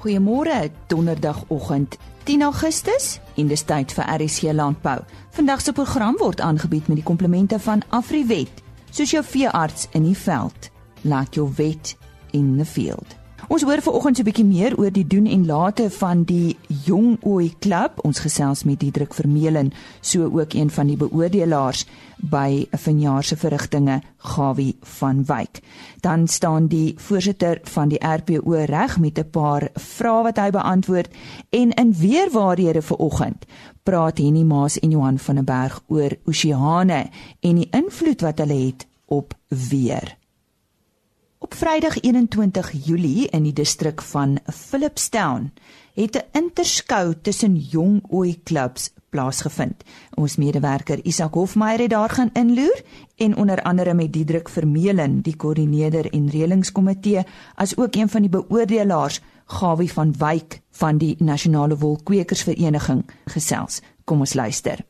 Goeiemôre, donderdagoggend 10 Augustus en dis tyd vir RC Landbou. Vandag se program word aangebied met die komplemente van Afriwet, soos jou veearts in die veld. Laat jou wet in the field. Ons hoor vanoggend so 'n bietjie meer oor die doen en late van die Jong Ooi Klub. Ons gesels met Diedrik Vermeulen, so ook een van die beoordelaars by 'n vanjaar se verrigtinge, Gawie van Wyk. Dan staan die voorsitter van die RPO reg met 'n paar vrae wat hy beantwoord en in weer waarhede vanoggend praat Henny Maas en Johan van der Berg oor oseane en die invloed wat hulle het op weer. Op Vrydag 21 Julie in die distrik van Philipstown het 'n interskou tussen jong ooi klubs plaasgevind. Ons medewerker Isak Hofmeyer het daar gaan inloer en onder andere met Diedrik Vermeulen, die koördineerder en reëlingskomitee, as ook een van die beoordelaars, Gawie van Wyk van die Nasionale Wolkwekersvereniging gesels. Kom ons luister.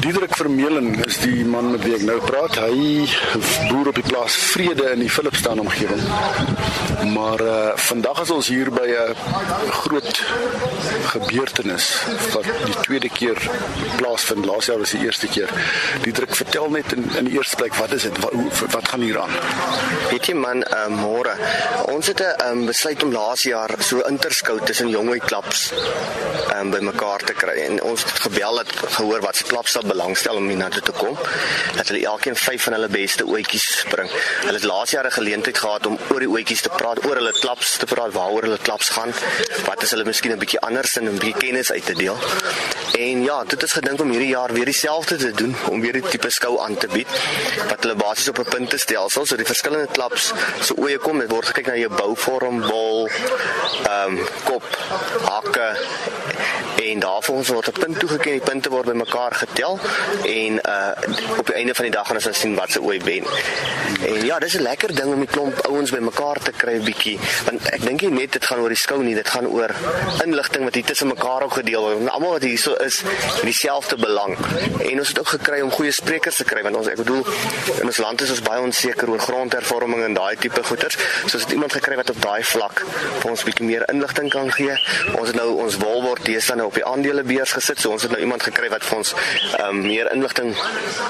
Diederik Vermeulen is die man met wie ek nou praat. Hy boer op die plaas Vrede in die Philipston omgewing. Maar uh vandag is ons hier by 'n groot gebeurtenis wat die tweede keer plaasvind. Laas jaar was die eerste keer. Diederik, vertel net in in die eerste plek wat is dit? Wat, wat gaan hier aan? Weet jy man, uh, môre. Ons het 'n um, besluit om laas jaar so interskou tussen jongoui klubs um, bymekaar te kry. En ons het gebel het gehoor wat se klubs sal belangstel om hiernatoe te kom. Dat hulle elkeen 5 van hulle beste oetjies bring. Hulle het laas jaar 'n geleentheid gehad om oor die oetjies te praat, oor hulle klaps te praat, waaroor hulle klaps gaan. Wat is hulle miskien 'n bietjie anders en 'n bietjie kennis uit te deel. En ja, dit is gedink om hierdie jaar weer dieselfde te doen, om weer die tipe skou aan te bied wat hulle basies op 'n puntestelsel, so die verskillende klaps so oeye kom, dit word gekyk na jou bouvorm, bol, ehm um, kop, hakke en daarvolgens word 'n punt toegeken, die punte word bymekaar getel en uh op die einde van die dag gaan ons sien wat se ooi wen. En ja, dis 'n lekker ding om die klomp ouens bymekaar te kry bietjie, want ek dink nie net dit gaan oor die skou nie, dit gaan oor inligting wat hier tussen mekaar ook gedeel word. Almal wat hier so is, het dieselfde belang. En ons het ook gekry om goeie sprekers te kry want ons ek bedoel in ons land is ons baie onseker oor grondhervorming en daai tipe goeters. So ons het iemand gekry wat op daai vlak vir ons bietjie meer inligting kan gee. Ons het nou ons wolword deesdae nou op die aandelebeurs gesit. So ons het nou iemand gekry wat vir ons um, meer inligting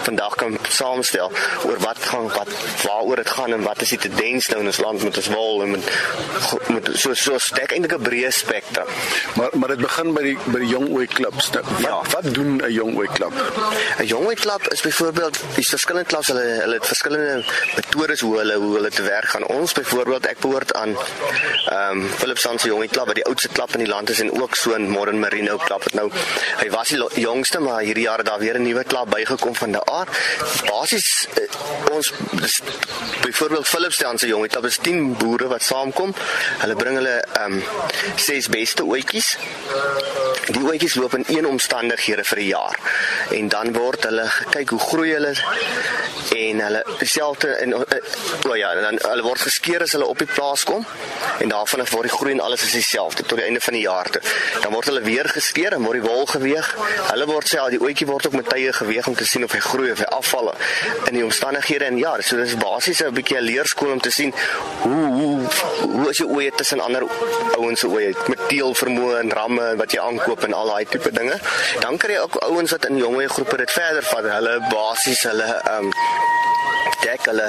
vandag kan saamstel oor wat gaan wat waaroor dit gaan en wat is die tendens nou in ons land met ons wol en met, met so so sterk eintlik 'n breë spektrum. Maar maar dit begin by die by die jong ooi klubs. Nou, wat ja. wat doen 'n jong ooi klub? 'n Jong ooi klub is byvoorbeeld die verskillende klubs hulle hulle het verskillende metodes hoe hulle hoe hulle te werk gaan. Ons byvoorbeeld ek behoort aan ehm um, Philipson se jong ooi klub wat die oudste klub in die land is en ook so 'n Modern Merino klub wat nou hy was die jongste maar hierdie jaar het daar weer 'n nuwe klub bygekom van die aard. Basies uh, ons byvoorbeeld Philipson se jong klub is 10 boere wat saamkom. Hulle bring hulle ehm um, ses beste oetjies Die oetjies loop in een omstandighede vir 'n jaar en dan word hulle kyk hoe groei hulle en hulle dieselfde en o oh ja, dan hulle word geskeer as hulle op die plaas kom en daarvan af word die groei en alles is dieselfde tot die einde van die jaar toe. Dan word hulle weer geskeer en word die wol geweeg. Hulle word sê al die oetjie word ook met tye geweeg om te sien of hy groei of hy afval in die omstandighede en ja, so dis basies 'n bietjie 'n leerskool om te sien hoe hoe hoe as jy oeye tussen ander ouens se oeye met teel vermoë en ramme wat jy aankoop en al daai tipe dinge. Dan kry jy ook ouens wat in jonger groepe dit verder vat. Hulle basies hulle ehm um, dek hulle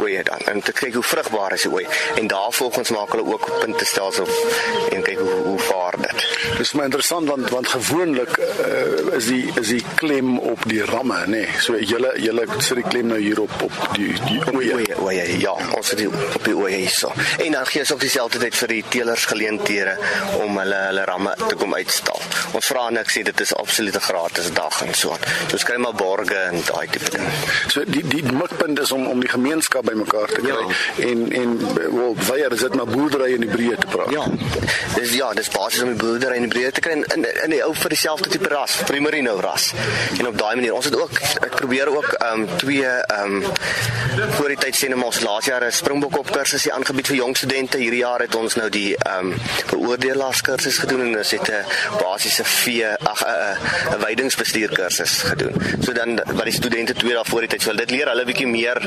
oeye dan en te kyk hoe vrugbaar is die ooi en daarvolgens maak hulle ook punte stelsel en kyk hoe hoe vaar dit. Dis my interessant want want gewoonlik uh, is die is die klem op die ramme nê. Nee. So julle julle sit die klem nou hier op op die die oeye. Oeye, oeye ja, ons sit die, op die oeye hierso. En dan gee ons ook dieselfde tyd vir die teelers geleenthede om hulle hulle ramme te kom uitstal. Ons vra niks sê dit is absolute gratis dag en so aan. So skry maar borge en daai tipe ding. So die die mikpunt is om om die gemeenskap bymekaar te kry ja. en en wel weier is dit maar boerdery in die breë te praat. Ja. Dis ja, dis basies om die boerdery in die breë te kry in in, in die ou vir dieselfde tipe ras, primerino ras. En op daai manier, ons het ook ek probeer ook ehm um, twee ehm um, voor die tyd sê net ons laas jaar 'n springbok op kursus hier aangebied vir jong studente. Hierdie jaar het ons nou die ehm um, beoordelaars kursus gedoen en ons het 'n basiese vee ag 'n weidingsbestuur kursus gedoen. So dan wat die studente twee dae voor die tyd, so dit leer hulle bietjie meer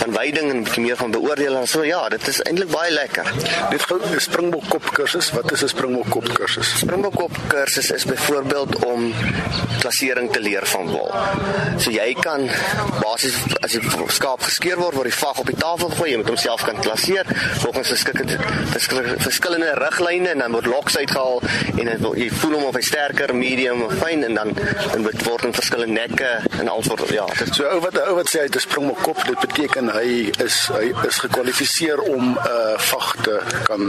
van wyding en bietjie meer van beoordeling. So ja, dit is eintlik baie lekker. Net gou 'n springbokkop kursus. Wat is 'n springbokkop kursus? Springbokkop kursus is byvoorbeeld om klassering te leer van wol. So jy kan basies as die skaap geskeur word, word die vag op die tafel gooi, jy moet homself kan klasseer volgens verskillende verskillende riglyne en dan word loks uitgehaal en dan jy voel hom of hy sterker, medium of fyn en dan dan word in verskillende nekke en al soort ja. So ou wat ou wat sê hy het 'n springbokkop, dit beteken hy is hy is gekwalifiseer om 'n uh, vag te kan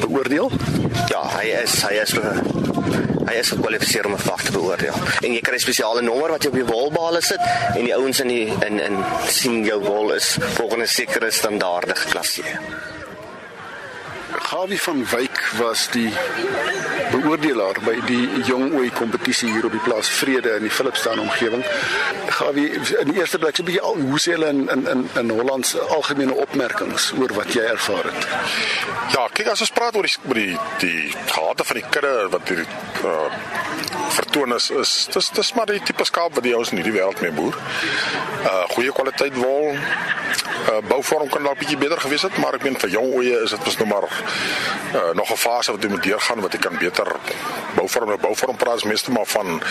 beoordeel. Ja, hy is hy is hy is gekwalifiseer om 'n vag te beoordeel. En jy kry 'n spesiale nommer wat jy op jou wolbale sit en die ouens in die in in sien jou wol is volgens sekere standaarde geklasseer. Gawie van Wyk was die beoordelaar by die jong ooi kompetisie hier op die plaas Vrede in die Philipston omgewing. Gawie in die eerste plek so 'n bietjie al hoe sê hulle in in in in Holland se algemene opmerkings oor wat jy ervaar het. Ja, kyk as ons praat oor die oor die die gehate van die kudde wat hier uh, vertoon is is dis dis maar die tipe skaap wat die ouens in hierdie wêreld mee boer. Uh goeie kwaliteit wol. Uh bouvorm kan dalk bietjie beter gewees het, maar ek meen vir jong oeye is dit mos nou maar uh, nog 'n fase wat jy moet deurgaan wat jy kan beter bouvorm en bouvorm praat meeste maar van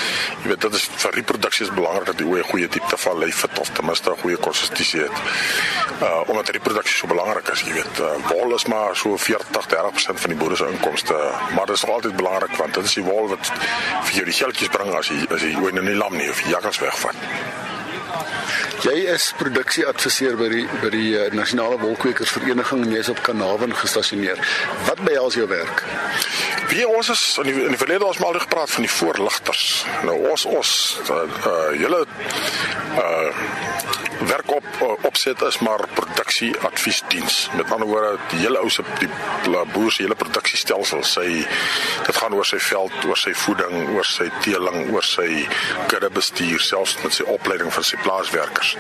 jy weet dit is vir reproduksie is belangrik dat die oeye goeie diepte van lyf het of ten minste 'n goeie konsistensie het. Uh omdat reproduksie so belangrik is, jy weet, uh, wol is maar so 40-30% van die boere se inkomste, maar dit is nog altyd belangrik want dit is die wol wat vir jou die geldjies bring as jy as jy oeye nou nie lam nie of jakkals wegvat. Jy is produksieadviseur by die by die uh, Nasionale Wolkweekers Vereniging en jy's op Kanavan gestasioneer. Wat behels jou werk? Wie ons is in die, in die verlede ons maar gepraat van die voorligters. Nou ons ons uh, uh julle uh werk op uh, opset is maar produksie adviesdiens. Met ander woorde, die hele ou se die boer se hele produksiestelsel, sy dit gaan oor sy veld, oor sy voeding, oor sy teeling, oor sy kudde bestuur, selfs met sy opleiding van sy plaaswerkers.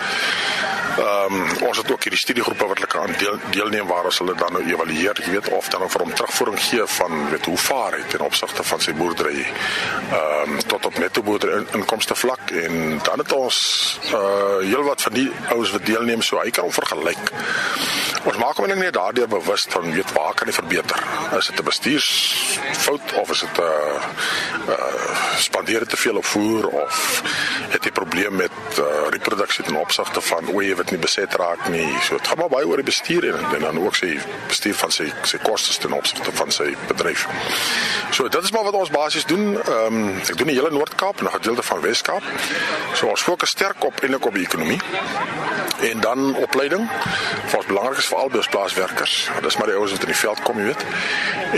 Ehm um, ons het ook hierdie studiegroepe wat hulle aan deel, deelneem waar as hulle dan nou evalueer, jy weet of dan nou vir hom terugvoering gee van weet hoe vaar hy ten opsigte van sy boerdery. Ehm um, tot op netto boerdery in, inkomste vlak en dan het ons uh heelwat van die ouens wat deelneem so hy kan hom vergelyk. Ons maak hom net daardeur bewus van weet waar kan hy verbeter. Is dit 'n bestuursfout of is dit 'n uh, uh, spandeer te veel op voer of het jy probleem met uh, reproduksie ten opsigte van oeye wat nie beset raak nie. So dit gaan maar baie oor die bestuur en, en dan ook sy bestuur van sy sy kostes ten opsigte van sy bedryf. So dit is maar wat ons basies doen. Ehm um, ek doen die hele Noord-Kaap en 'n gedeelte van Wes-Kaap. So ons fokus sterk op eintlik op die ekonomie en dan opleiding wat belangrik is vir al ons plaaswerkers. Dis maar die ouens wat in die veld kom, jy weet.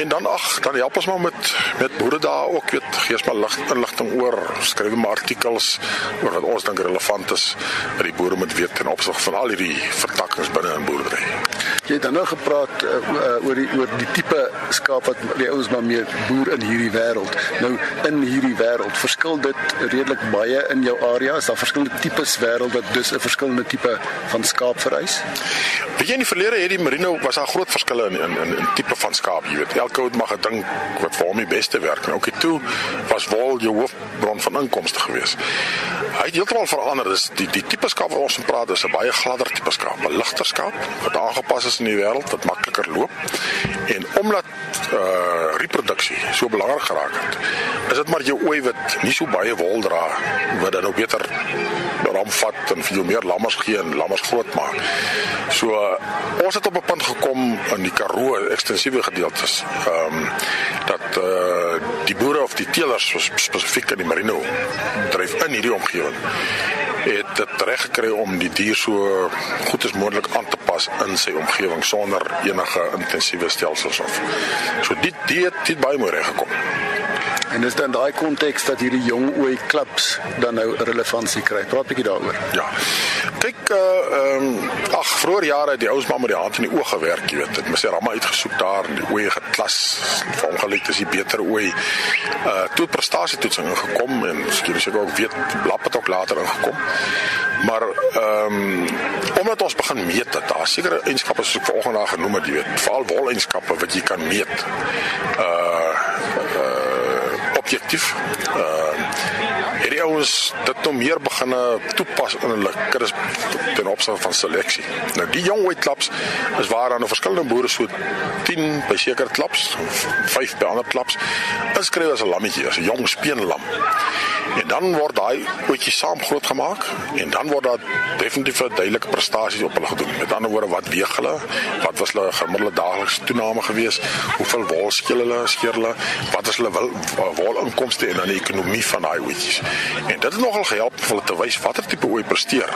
En dan ag, dan help ons maar met met boere daar ook, weet, gee ons maar lig inligting oor, skryf maar artikels oor wat ons dink relevant is dat die boere moet weet ten opsigte van al hierdie vertakkings binne in boerdery. Jy het dan nou gepraat uh, oor die oor die tipe skaap wat die ouens maar meer boer in hierdie wêreld. Nou in hierdie wêreld verskil dit redelik baie in jou area. Is daar verskillende tipes wêreld wat dus 'n verskillende tipe van skaap vereis? Weet jy in die verlede het die merino was daar groot verskille in in in, in tipe van skaap, jy weet. Elke ou mag gedink wat vir hom die beste werk. Nou okay, toe was wol jou hoofbron van inkomste geweest. Hy het heeltemal verander. Dis die die tipe skaap wat ons praat is 'n baie gladder tipe skaap, 'n ligter skaap wat aangepas is in die wêreld wat makliker loop. En omdat uh reproduksie so belangrik geraak het, is dit maar jou ooi wat nie so baie wol dra wat dan ook beter ram vat en vir jou meer lammers gee en lammers groot maak. So uh, ons het op 'n punt gekom in die Karoo ekstensiewe gedeeltes. Ehm um, dat uh die boere of die teelers spesifiek in die merino dryf in hierdie omgewing het dit reg gekry om die dier so goed as moontlik aan te pas in sy omgewing sonder enige intensiewe stelsels of. So dit dit dit baie mooi reg gekom. En dis dan daai konteks dat hierdie jong ooi klubs dan nou relevantie kry. Praat bietjie daaroor. Ja. Kyk uh ehm um, ag vroeër jare het die ouens maar met die hand in die oë gewerk, jy weet. Dit mos ramma uitgesoek daar in die ooi geklas. Vir ongeluk is die beter ooi. Uh toe prestasietoetsing gekom en skielik seker ook weet blap het ook later ingekom. Maar ehm um, omdat ons begin meet dat daar sekere eienskappe soos ek vanoggend daar genoem het, jy weet, veral woleienskappe wat jy kan meet. Uh uh objektief. Uh het die ouens dit nou meer begine toepas in hulle kinders ten opsigte van seleksie. Nou die jong white klaps is waar aan 'n verskillende boere so 10 by sekere klaps, 5 by ander klaps inskryf as 'n lammetjie, as 'n jong speenlam. En dan word daai oetjie saam groot gemaak en dan word daar definitief duidelike prestasies op hulle gedoen. Met ander woorde, wat weeg hulle? Wat was hulle gemiddelde daaglikse toename gewees? Hoeveel wol skeel hulle, skeer hulle? Wat is hulle wol inkomste en dan die ekonomie van daai oetjies? En dit het nogal gehelp vir hulle te wys watter tipe ooi presteer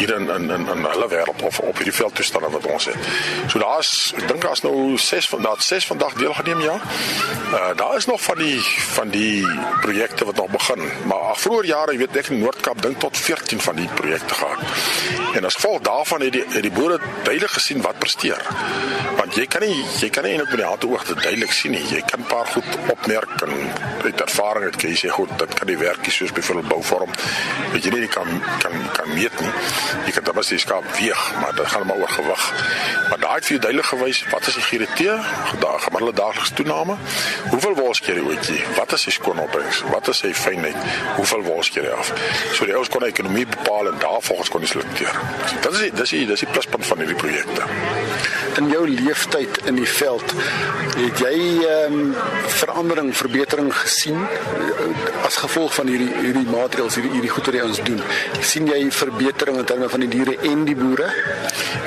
hier in in in, in hulle wêreld of op hierdie veldtoestande wat ons het. So daar's ek dink daar's nou 6 van daai 6 vandag deelgeneem ja. Uh daar is nog van die van die projekte wat nog begin maar vroeër jare, jy weet ek in Noord-Kaap dink tot 14 van die projekte gehad. En as gevolg daarvan het die het die boere duidelik gesien wat presteer. Want jy kan nie jy kan nie eintlik met die hande oog te duidelik sien nie. Jy kan 'n paar goed opmerk en uit ervaring het jy sê goed, dit kan die werkie soos byvoorbeeld bouvorm. Weet jy nie kan kan kan meet nie. Jy kan dan as jy skaap weeg, maar dit gaan maar oor gewig. Maar daai het vir jou duidelik gewys wat is die GDT, daag gemiddelde daaglikse toename. Hoeveel wol skeer jy ooitjie? Wat is sy skoonopbrengs? Wat is sy fynheid? hoeveel wol skeer jy af. So die ouens kon die ekonomie bepaal en daarvolgens kon hulle selekteer. Dit is die, dis die dis die pluspunt van hierdie projekte. In jou leeftyd in die veld, het jy ehm um, verandering, verbetering gesien eh, as gevolg van hierdie hierdie maatreëls, hierdie hierdie goeie wat jy ons doen? sien jy verbetering in terme van die diere en die boere?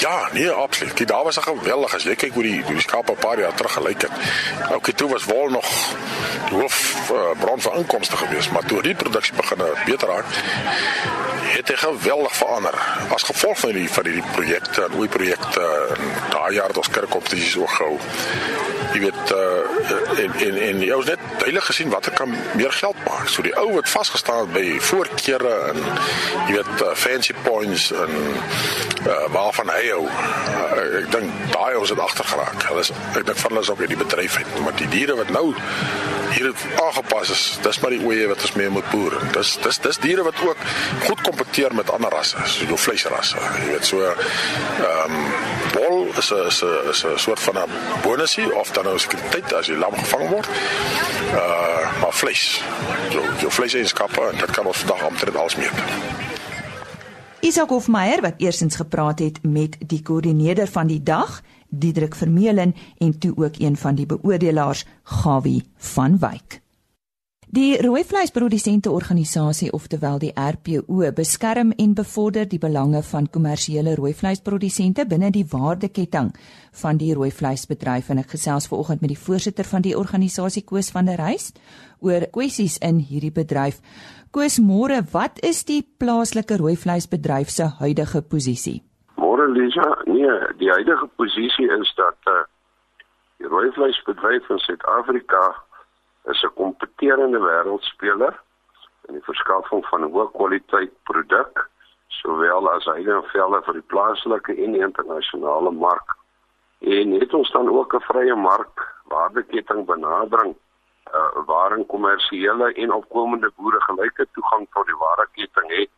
Ja, nee, absoluut. Kyk, daar was 'n geweldige as jy kyk hoe die hoe die skape 'n paar jaar terug gelyk het. Okay, toe was wol nog die hoof uh, bron van inkomste geweest, maar toe die produksie begin beter raak, het hy geweldig verander. As gevolg van die van hierdie projekte en ooi projekte en daai jaar ons kerkkompetisies ook gehou. Jy weet uh, en en en jy het net duidelik gesien wat ek kan meer geld maak. So die ou wat vasgestaan het by voorkeure en jy weet uh, fancy points en uh, waarvan hy ou uh, ek dink daai ons het agter geraak. Hulle is ek dink van hulle is op hierdie bedryf het, maar die diere wat nou hier het aangepas is, dis maar die oeye wat ons mee moet boer. Dis dis dis diere wat ook goed kompeteer met ander rasse, so jou vleisrasse. Jy weet so ehm um, bol is 'n is 'n is 'n soort van 'n bonusie of dan nou sekuriteit as jy lam gevang word. Uh maar vleis. Jou jou vleiseienskappe en dit kan ons vandag omtrent alles meet. Isak Hofmeyer wat eersins gepraat het met die koördineerder van die dag, Diedrik Vermeulen en toe ook een van die beoordelaars, Gawie van Wyk. Die rooi vleisprodusente organisasie oftewel die RPO beskerm en bevorder die belange van kommersiële rooi vleisprodusente binne die waardeketting van die rooi vleisbedryf en ek gesels vanoggend met die voorsitter van die organisasie Koos van der Reis oor kwessies in hierdie bedryf. Koos, môre, wat is die plaaslike rooi vleisbedryf se huidige posisie? Môre Lisa, nee, die huidige posisie is dat uh, die rooi vleisbedryf in Suid-Afrika is 'n kompeterende wêreldspeler in die verskaffing van hoë kwaliteit produk sowel as hyde en velle vir die plaaslike en die internasionale mark. En het ons dan ook 'n vrye mark waardeketting benadering uh, waarin kommersiële en opkomende boere gelyke toegang tot die waardeketting het.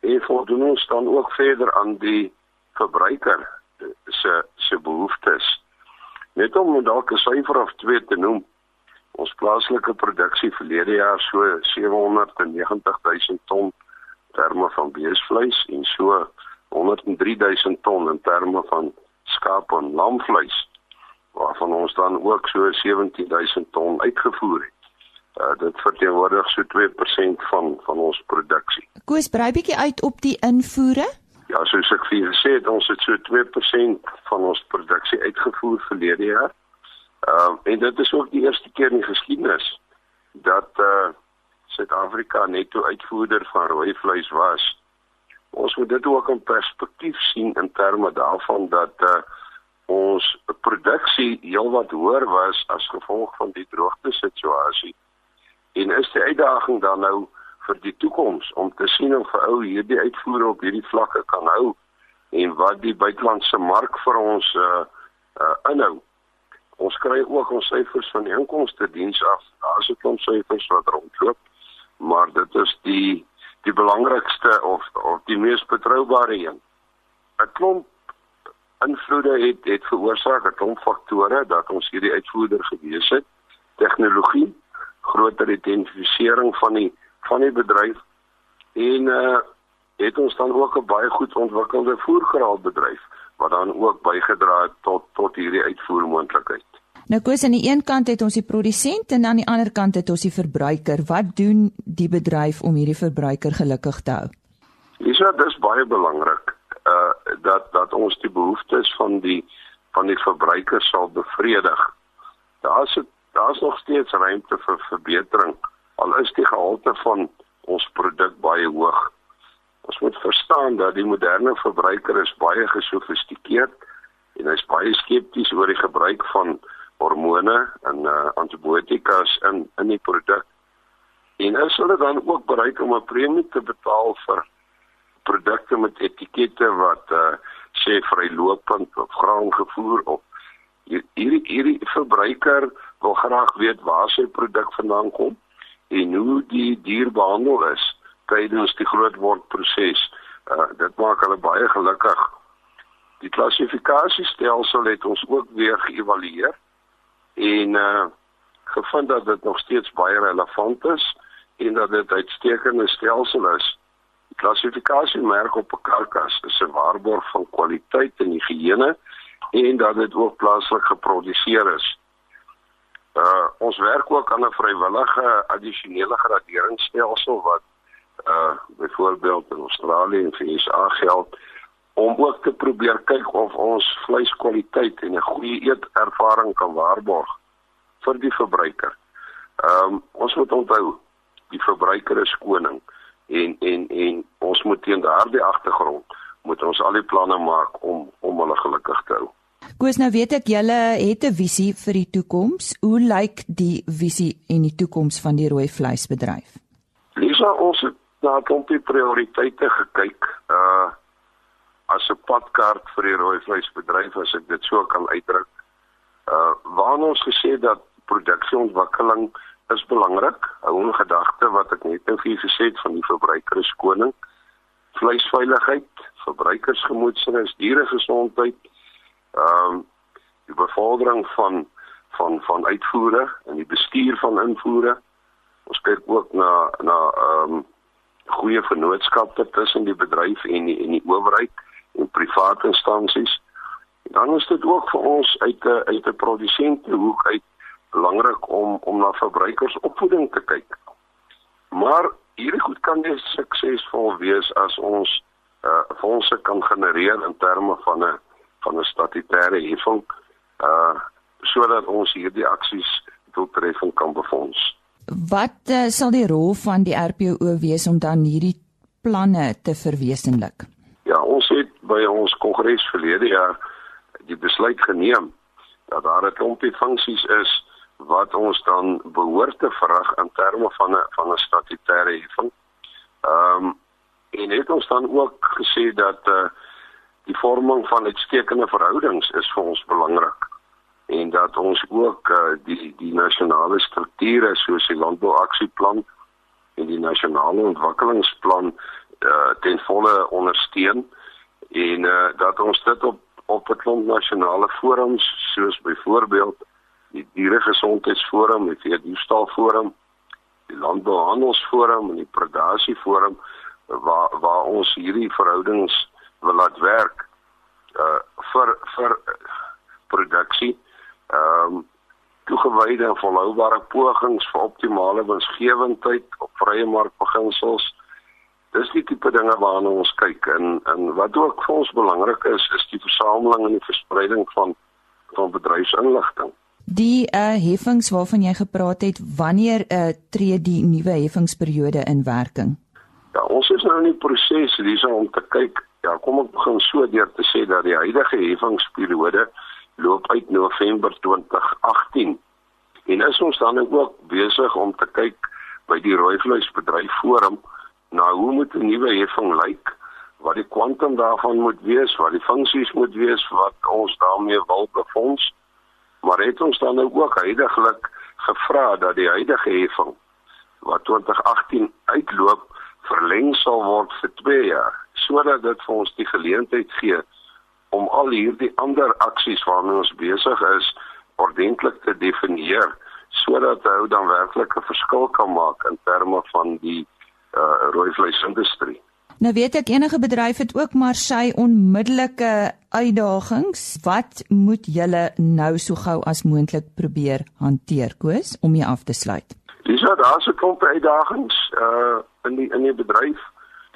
En voldoen ons dan ook verder aan die verbruiker se se behoeftes. Net om dalk 'n syfer of twee te noem, ons plaaslike produksie verlede jaar so 790 000 ton terme van beesvleis en so 103 000 ton in terme van skaap en lamvleis waarvan ons dan ook so 17 000 ton uitgevoer het. Uh, dit verteenwoordig so 2% van van ons produksie. Koos brei bietjie uit op die invoere? Ja, soos ek vir julle gesê het, ons het so 2% van ons produksie uitgevoer verlede jaar. Ehm uh, en dit is ook die eerste keer in die geskiedenis dat eh uh, Suid-Afrika netto uitvoerder van rooi vleis was. Ons moet dit ook in perspektief sien in terme daarvan dat eh uh, ons produksie heelwat hoër was as gevolg van die droogte situasie. En is die uitdaging dan nou vir die toekoms om te sien of vir ou hierdie uitvoere op hierdie vlakke kan hou en wat die buitelandse mark vir ons uh, uh, inhou ons kry ook ons syfers van die inkomste diens af. Daar's 'n klomp syfers wat rondloop, maar dit is die die belangrikste of of die mees betroubare een. 'n Klomp invloede het het veroorsaak 'n klomp faktore dat ons hierdie uitvoerder gewees het. Tegnologie, groter identifisering van die van die bedryf en uh het ons dan ook 'n baie goed ontwikkelde voergraalbedryf wat dan ook bygedra het tot tot hierdie uitvoermoontlikheid. Nou koes aan die een kant het ons die produsent en aan die ander kant het ons die verbruiker. Wat doen die bedryf om hierdie verbruiker gelukkig te hou? Dis dis baie belangrik dat dat ons die behoeftes van die van die verbruiker sal bevredig. Daar's daar's nog steeds ruimte vir verbetering al is die gehalte van ons produk baie hoog. Ons moet verstaan dat die moderne verbruiker is baie gesofistikeerd en hy's baie skepties oor die gebruik van hormone en uh, antibiotikas in in die produk. En is hulle dan ook bereid om 'n premie te betaal vir produkte met etikette wat uh, sê vrylopend of graangevoer of hierdie hierdie verbruiker wil graag weet waar sy produk vandaan kom en hoe die dier behandel is tydens die grootword proses. Uh, dit maak hulle baie gelukkig. Die klassifikasiestelsel het ons ook weer geëvalueer en uh gevind dat dit nog steeds baie relevant is en dat dit uitstekende stelsel is. Klassifikasiemerk op 'n karkas is 'n waarborg van kwaliteit en higiëne en dat dit ook plaaslik geproduseer is. Uh ons werk ook aan 'n vrywillige addisionele graderingsstelsel wat uh byvoorbeeld in Australië en VSA geld om ook te probeer kyk of ons vleiskwaliteit en 'n goeie eetervaring kan waarborg vir die verbruiker. Ehm um, ons moet onthou die verbruiker is koning en en en ons moet teen daardie agtergrond moet ons al die planne maak om om hulle gelukkig te hou. Koos nou weet ek julle het 'n visie vir die toekoms. Hoe lyk die visie en die toekoms van die rooi vleisbedryf? Lisa, ons het na 'n klompie prioriteite gekyk. Uh as 'n padkaart vir die rooi vleisbedryf as ek dit so kan uitdruk. Uh waarna ons gesê dat produksieontwikkeling is belangrik. Hou in gedagte wat ek net nou vir julle gesê het van die verbruiker is koning. Vleisveiligheid, verbruikersgemoedsrus, dieregesondheid, ehm um, die bevordering van van van uitvoere en die bestuur van invoere. Ons kyk ook na na ehm um, goeie vennootskappe tussen die bedryf en die en die owerheid en private instansies. Dan is dit ook vir ons uit 'n uit 'n produsente hoek uit belangrik om om na verbruikersopvoeding te kyk. Maar hierdie goed kan nie suksesvol wees as ons uh fondse kan genereer in terme van 'n van 'n statutêre heffing uh sodat ons hierdie aksies doeltreffend kan befonds. Wat uh, sal die rol van die RPO wees om dan hierdie planne te verwesenlik? Ja, ons het by ons kongres verlede jaar die besluit geneem dat daar 'n klompie funksies is wat ons dan behoort te verrig in terme van 'n van 'n statutêre heffing. Ehm um, en het ons dan ook gesê dat uh die vorming van uitstekende verhoudings is vir ons belangrik en dat ons ook uh, die die nasionale strukture soos die landbouaksieplan en die nasionale ontwikkelingsplan uh, ten volle ondersteun en uh, dat ons dit op op 'n klomp nasionale forums soos byvoorbeeld die dieregesondheidsforum, die veediefstalforum, die landbouhandelsforum en die predasieforum waar waar ons hierdie verhoudings wil laat werk uh vir vir produksie ehm um, toegewyde en volhoubare pogings vir optimale winsgewendheid op vrye markbeginsels dis die tipe dinge waarna ons kyk en en wat ook vir ons belangrik is is die versameling en die verspreiding van van bedryfsinligting Die uh heffings waarvan jy gepraat het, wanneer uh tree die nuwe heffingsperiode in werking? Ja, ons is nou in die proses hierso om te kyk Ja, kom ek begin so deur te sê dat die huidige heffingsperiode loop uit November 2018. En is ons dan ook besig om te kyk by die rooivleisbedryf forum na hoe moet 'n nuwe heffing lyk? Wat die kwantum daarvan moet wees, wat die funksies moet wees wat ons daarmee wil befonds. Maar het ons dan ook heidaglik gevra dat die huidige heffing wat 2018 uitloop verleng sal word vir 2 jaar sodat dit vir ons die geleentheid gee om al hierdie ander aksies waarmee ons besig is ordentlik te definieer sodat hy dan werklik 'n verskil kan maak in terme van die uh rooi vleisindustrie. Nou weet ek enige bedryf het ook maar sy onmiddellike uitdagings. Wat moet julle nou so gou as moontlik probeer hanteer, Koos, om jy af te sluit? Dis nou daar's 'n klomp uitdagings uh in die in die bedryf.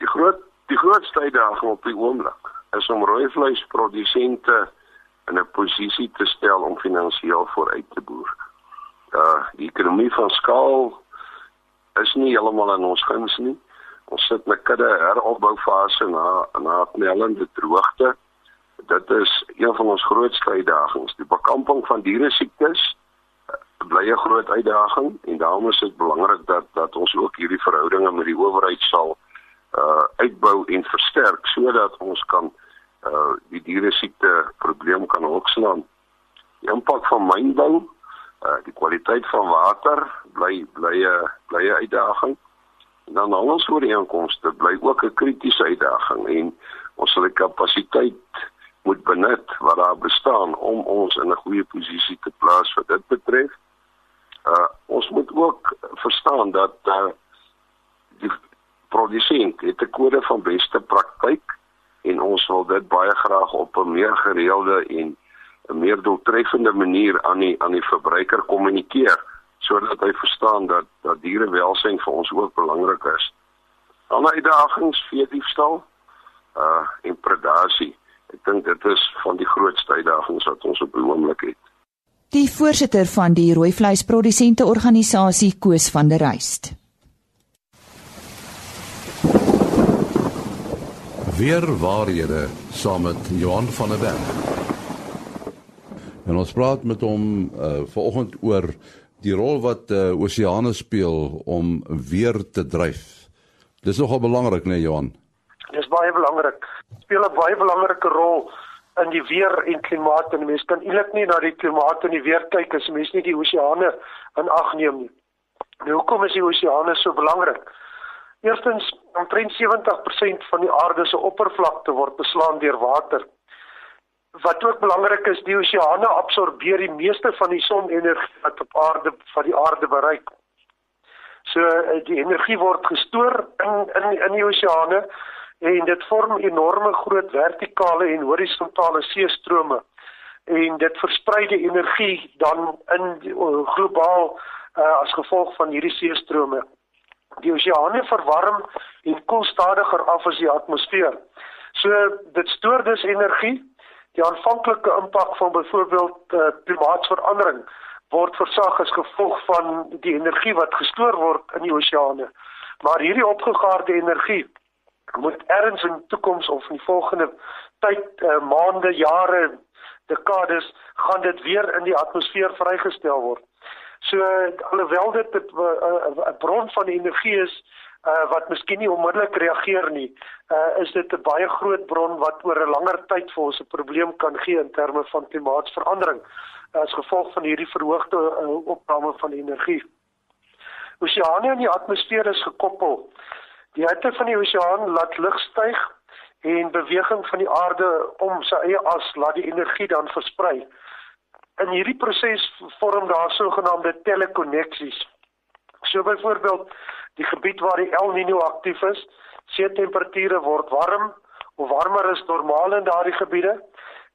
Die groot die grootste uitdaging op die oomblik is om rooi vleisprodusente in 'n posisie te stel om finansiëel vooruit te boer. Uh die ekonomie van skaal is nie heeltemal in ons guns nie. Ons sit met kudde heropboufase na na knellende droogte. Dit is een van ons grootste uitdagings. Die bekamping van diere siektes bly 'n groot uitdaging en daarom is dit belangrik dat dat ons ook hierdie verhoudinge met die owerheid sal uh uitbou en versterk sodat ons kan uh die diere siekte probleem kan hoekslaan. Die impak van mynbou, uh die kwaliteit van water bly bly 'n bly 'n uitdaging. En dan ons ooreenkomste bly ook 'n kritiese uitdaging en ons sal die kapasiteit moet benut wat daar bestaan om ons in 'n goeie posisie te plaas wat dit betref. Uh ons moet ook verstaan dat uh die produsent het 'n kode van beste praktyk en ons wil dit baie graag op 'n meer gereelde en 'n meer doeltreffende manier aan die aan die verbruiker kommunikeer sodat hy verstaan dat dat dierewelsyn vir ons ook belangrik is. Ander uitdagings vir diefstal uh en predasie. Ek dink dit is van die grootste uitdagings wat ons op die oomblik het. Die voorsitter van die rooi vleisprodusente organisasie Koos van der Rust. Weer waarhede saam met Johan van der Berg. En ons praat met hom uh vanoggend oor die rol wat uh oseane speel om weer te dryf. Dis nogal belangrik, né, nee, Johan? Dis baie belangrik. Speel 'n baie belangrike rol in die weer en klimaat en mense kan eintlik nie na die klimaat en die weer kyk as mense nie die oseane in ag neem nie. Nou hoekom is die oseane so belangrik? Eerstens, omtrent 70% van die aarde se oppervlakte word beslaan deur water. Wat ook belangrik is, die oseane absorbeer die meeste van die sonenergie wat op aarde van die aarde bereik. So eh, die energie word gestoor in in in die oseane en dit vorm enorme groot vertikale en horisontale seestrome en dit versprei die energie dan in globaal uh, as gevolg van hierdie seestrome. Die oseane verwarm en koel stadiger af as die atmosfeer. So dit stoor dus energie. Die aanvanklike impak van byvoorbeeld uh, klimaatsverandering word versag as gevolg van die energie wat gestoor word in die oseane. Maar hierdie opgegaarde energie moet erns in die toekoms of in die volgende tyd uh, maande, jare, dekades gaan dit weer in die atmosfeer vrygestel word. So alhoewel dit 'n uh, bron van energie is uh, wat miskien nie onmiddellik reageer nie, uh, is dit 'n baie groot bron wat oor 'n langer tyd vir ons 'n probleem kan gee in terme van klimaatsverandering as gevolg van hierdie verhoogde uh, opname van energie. Oseane in die atmosfeer is gekoppel Die hitte van die oseaan laat lug styg en beweging van die aarde om sy eie as laat die energie dan versprei. In hierdie proses vorm daar sogenaamde telekoneksies. So byvoorbeeld die gebied waar die El Niño aktief is, see temperature word warm of warmer as normaal in daardie gebiede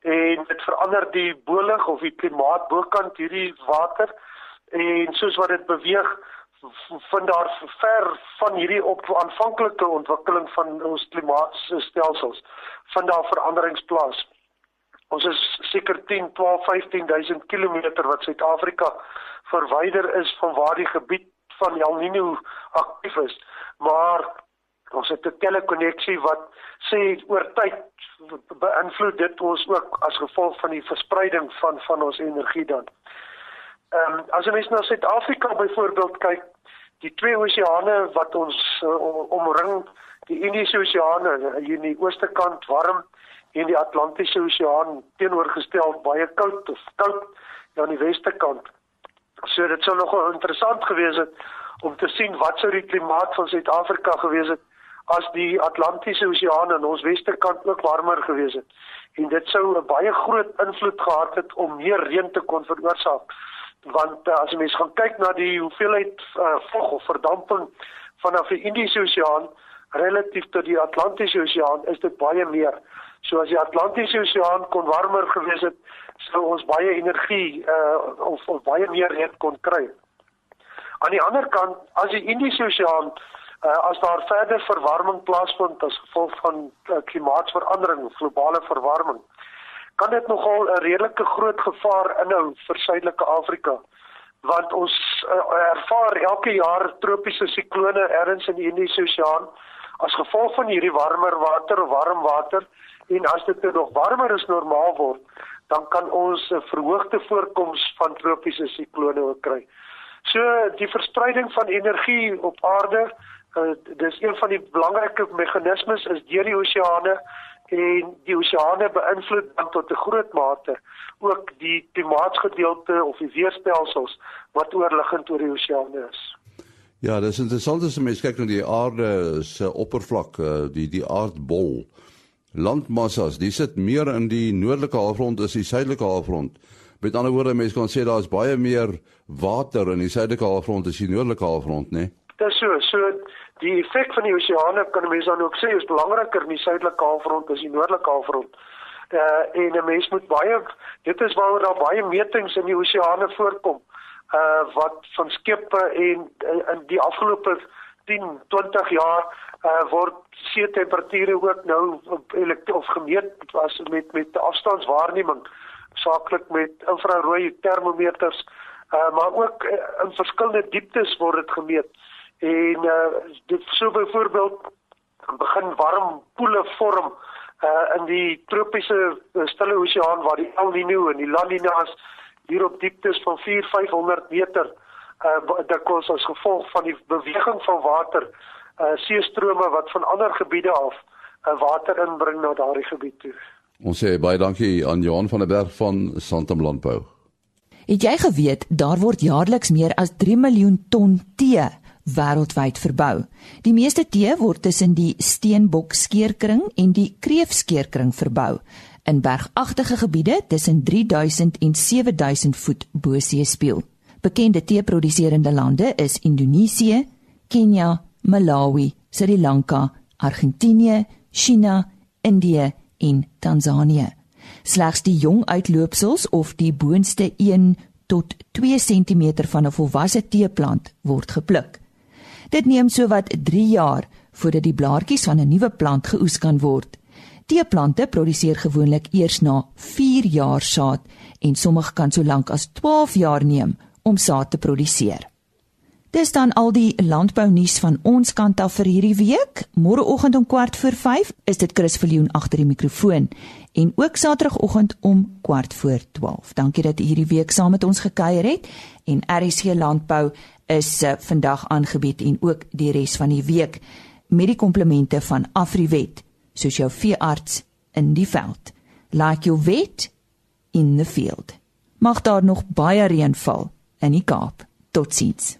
en dit verander die bolig of die klimaat bokant hierdie water en soos wat dit beweeg vind daar ver van hierdie op aanvanklike ontwikkeling van ons klimaatstelsels vind daar veranderings plaas. Ons is seker 10, 12, 15000 km wat Suid-Afrika verwyder is van waar die gebied van El Niño aktief is. Maar ons het 'n telekonneksie wat sê oor tyd beïnvloed dit ons ook as gevolg van die verspreiding van van ons energie dan. Ehm um, as jy mens na Suid-Afrika byvoorbeeld kyk, die twee oseane wat ons uh, omring, die Indiese Oseaan hier in die ooste kant warm en die Atlantiese Oseaan teenoorgestel baie koud of koud aan die weste kant. So dit sou nogal interessant gewees het om te sien wat sou die klimaat van Suid-Afrika gewees het as die Atlantiese Oseaan aan ons weste kant ook warmer gewees het. En dit sou 'n baie groot invloed gehad het om meer reën te kon veroorsaak want uh, as jy mens gaan kyk na die hoeveelheid uh, vog of verdamping vanaf die Indiese Oseaan relatief tot die Atlantiese Oseaan is dit baie meer. So as die Atlantiese Oseaan kon warmer gewees het, sou ons baie energie uh of, of baie meer reën kon kry. Aan die ander kant, as die Indiese Oseaan uh, as daar verder verwarming plaasvind as gevolg van uh, klimaatsverandering, globale verwarming, kan dit nogal 'n redelike groot gevaar inhou vir Suidelike Afrika want ons uh, ervaar elke jaar tropiese siklone ergens in die Indiese Oseaan as gevolg van hierdie warmer water of warm water en as dit nou nog warmer as normaal word dan kan ons 'n verhoogde voorkoms van tropiese siklone ook kry. So die verspreiding van energie op aarde, uh, dis een van die belangrike meganismes is deur die oseane en die oseane beïnvloed dan tot 'n groot mate ook die klimaatsgedeelte of die weerstelsels wat oorliggend oor die oseane is. Ja, dis interessant as jy kyk na die aarde se oppervlak, eh, die die aardbol. Landmassas, dis sit meer in die noordelike halfrond as die suidelike halfrond. Met ander woorde, mense kan sê daar's baie meer water in die suidelike halfrond as die noordelike halfrond, né? Nee? Dis so, so die effek van die oseane kan mense dan ook sê is belangriker in die suidelike halfrond as die noordelike halfrond. Uh en 'n mens moet baie dit is waaroor daar baie metings in die oseane voorkom. Uh wat van skepe en uh, in die afgelope 10, 20 jaar uh word see temperature ook nou of gemeet as met met afstandswaarneming saaklik met infrarooi termometers. Uh maar ook uh, in verskillende dieptes word dit gemeet. En uh dit so byvoorbeeld begin warm poele vorm uh in die tropiese uh, stille oseaan waar die El Niño en die La Niña hier op dieptes van 4 500 meter uh kom as gevolg van die beweging van water uh seestrome wat van ander gebiede af uh, water inbring na daardie gebied toe. Ons sê baie dankie aan Johan van der Berg van Santam Landbou. Het jy geweet daar word jaarliks meer as 3 miljoen ton tee wêreldwyd verbou. Die meeste tee word tussen die steenbok skeerkring en die kreefskeerkring verbou in bergagtige gebiede tussen 3000 en 7000 voet bo seespieël. Bekende teeproduserende lande is Indonesië, Kenia, Malawi, Sri Lanka, Argentinië, China, Indië en Tansanië. Slegs die jong uitloopsels of die boonste 1 tot 2 cm van 'n volwasse teeplant word gepluk. Dit neem sowat 3 jaar voordat die blaartjies van 'n nuwe plant geoes kan word. Teeplante produseer gewoonlik eers na 4 jaar saad en sommige kan so lank as 12 jaar neem om saad te produseer. Dis dan al die landbou nuus van ons kant af vir hierdie week. Môreoggend om kwart voor 5 is dit Chris Viljoen agter die mikrofoon en ook Saterdagoggend om kwart voor 12. Dankie dat u hierdie week saam met ons gekuier het en RSC Landbou is uh, vandag aangebied en ook die res van die week met die komplemente van Afriwet, soos jou veearts in die veld. Like your vet in the field. Mag daar nog baie reën val in die Kaap. Totsiens.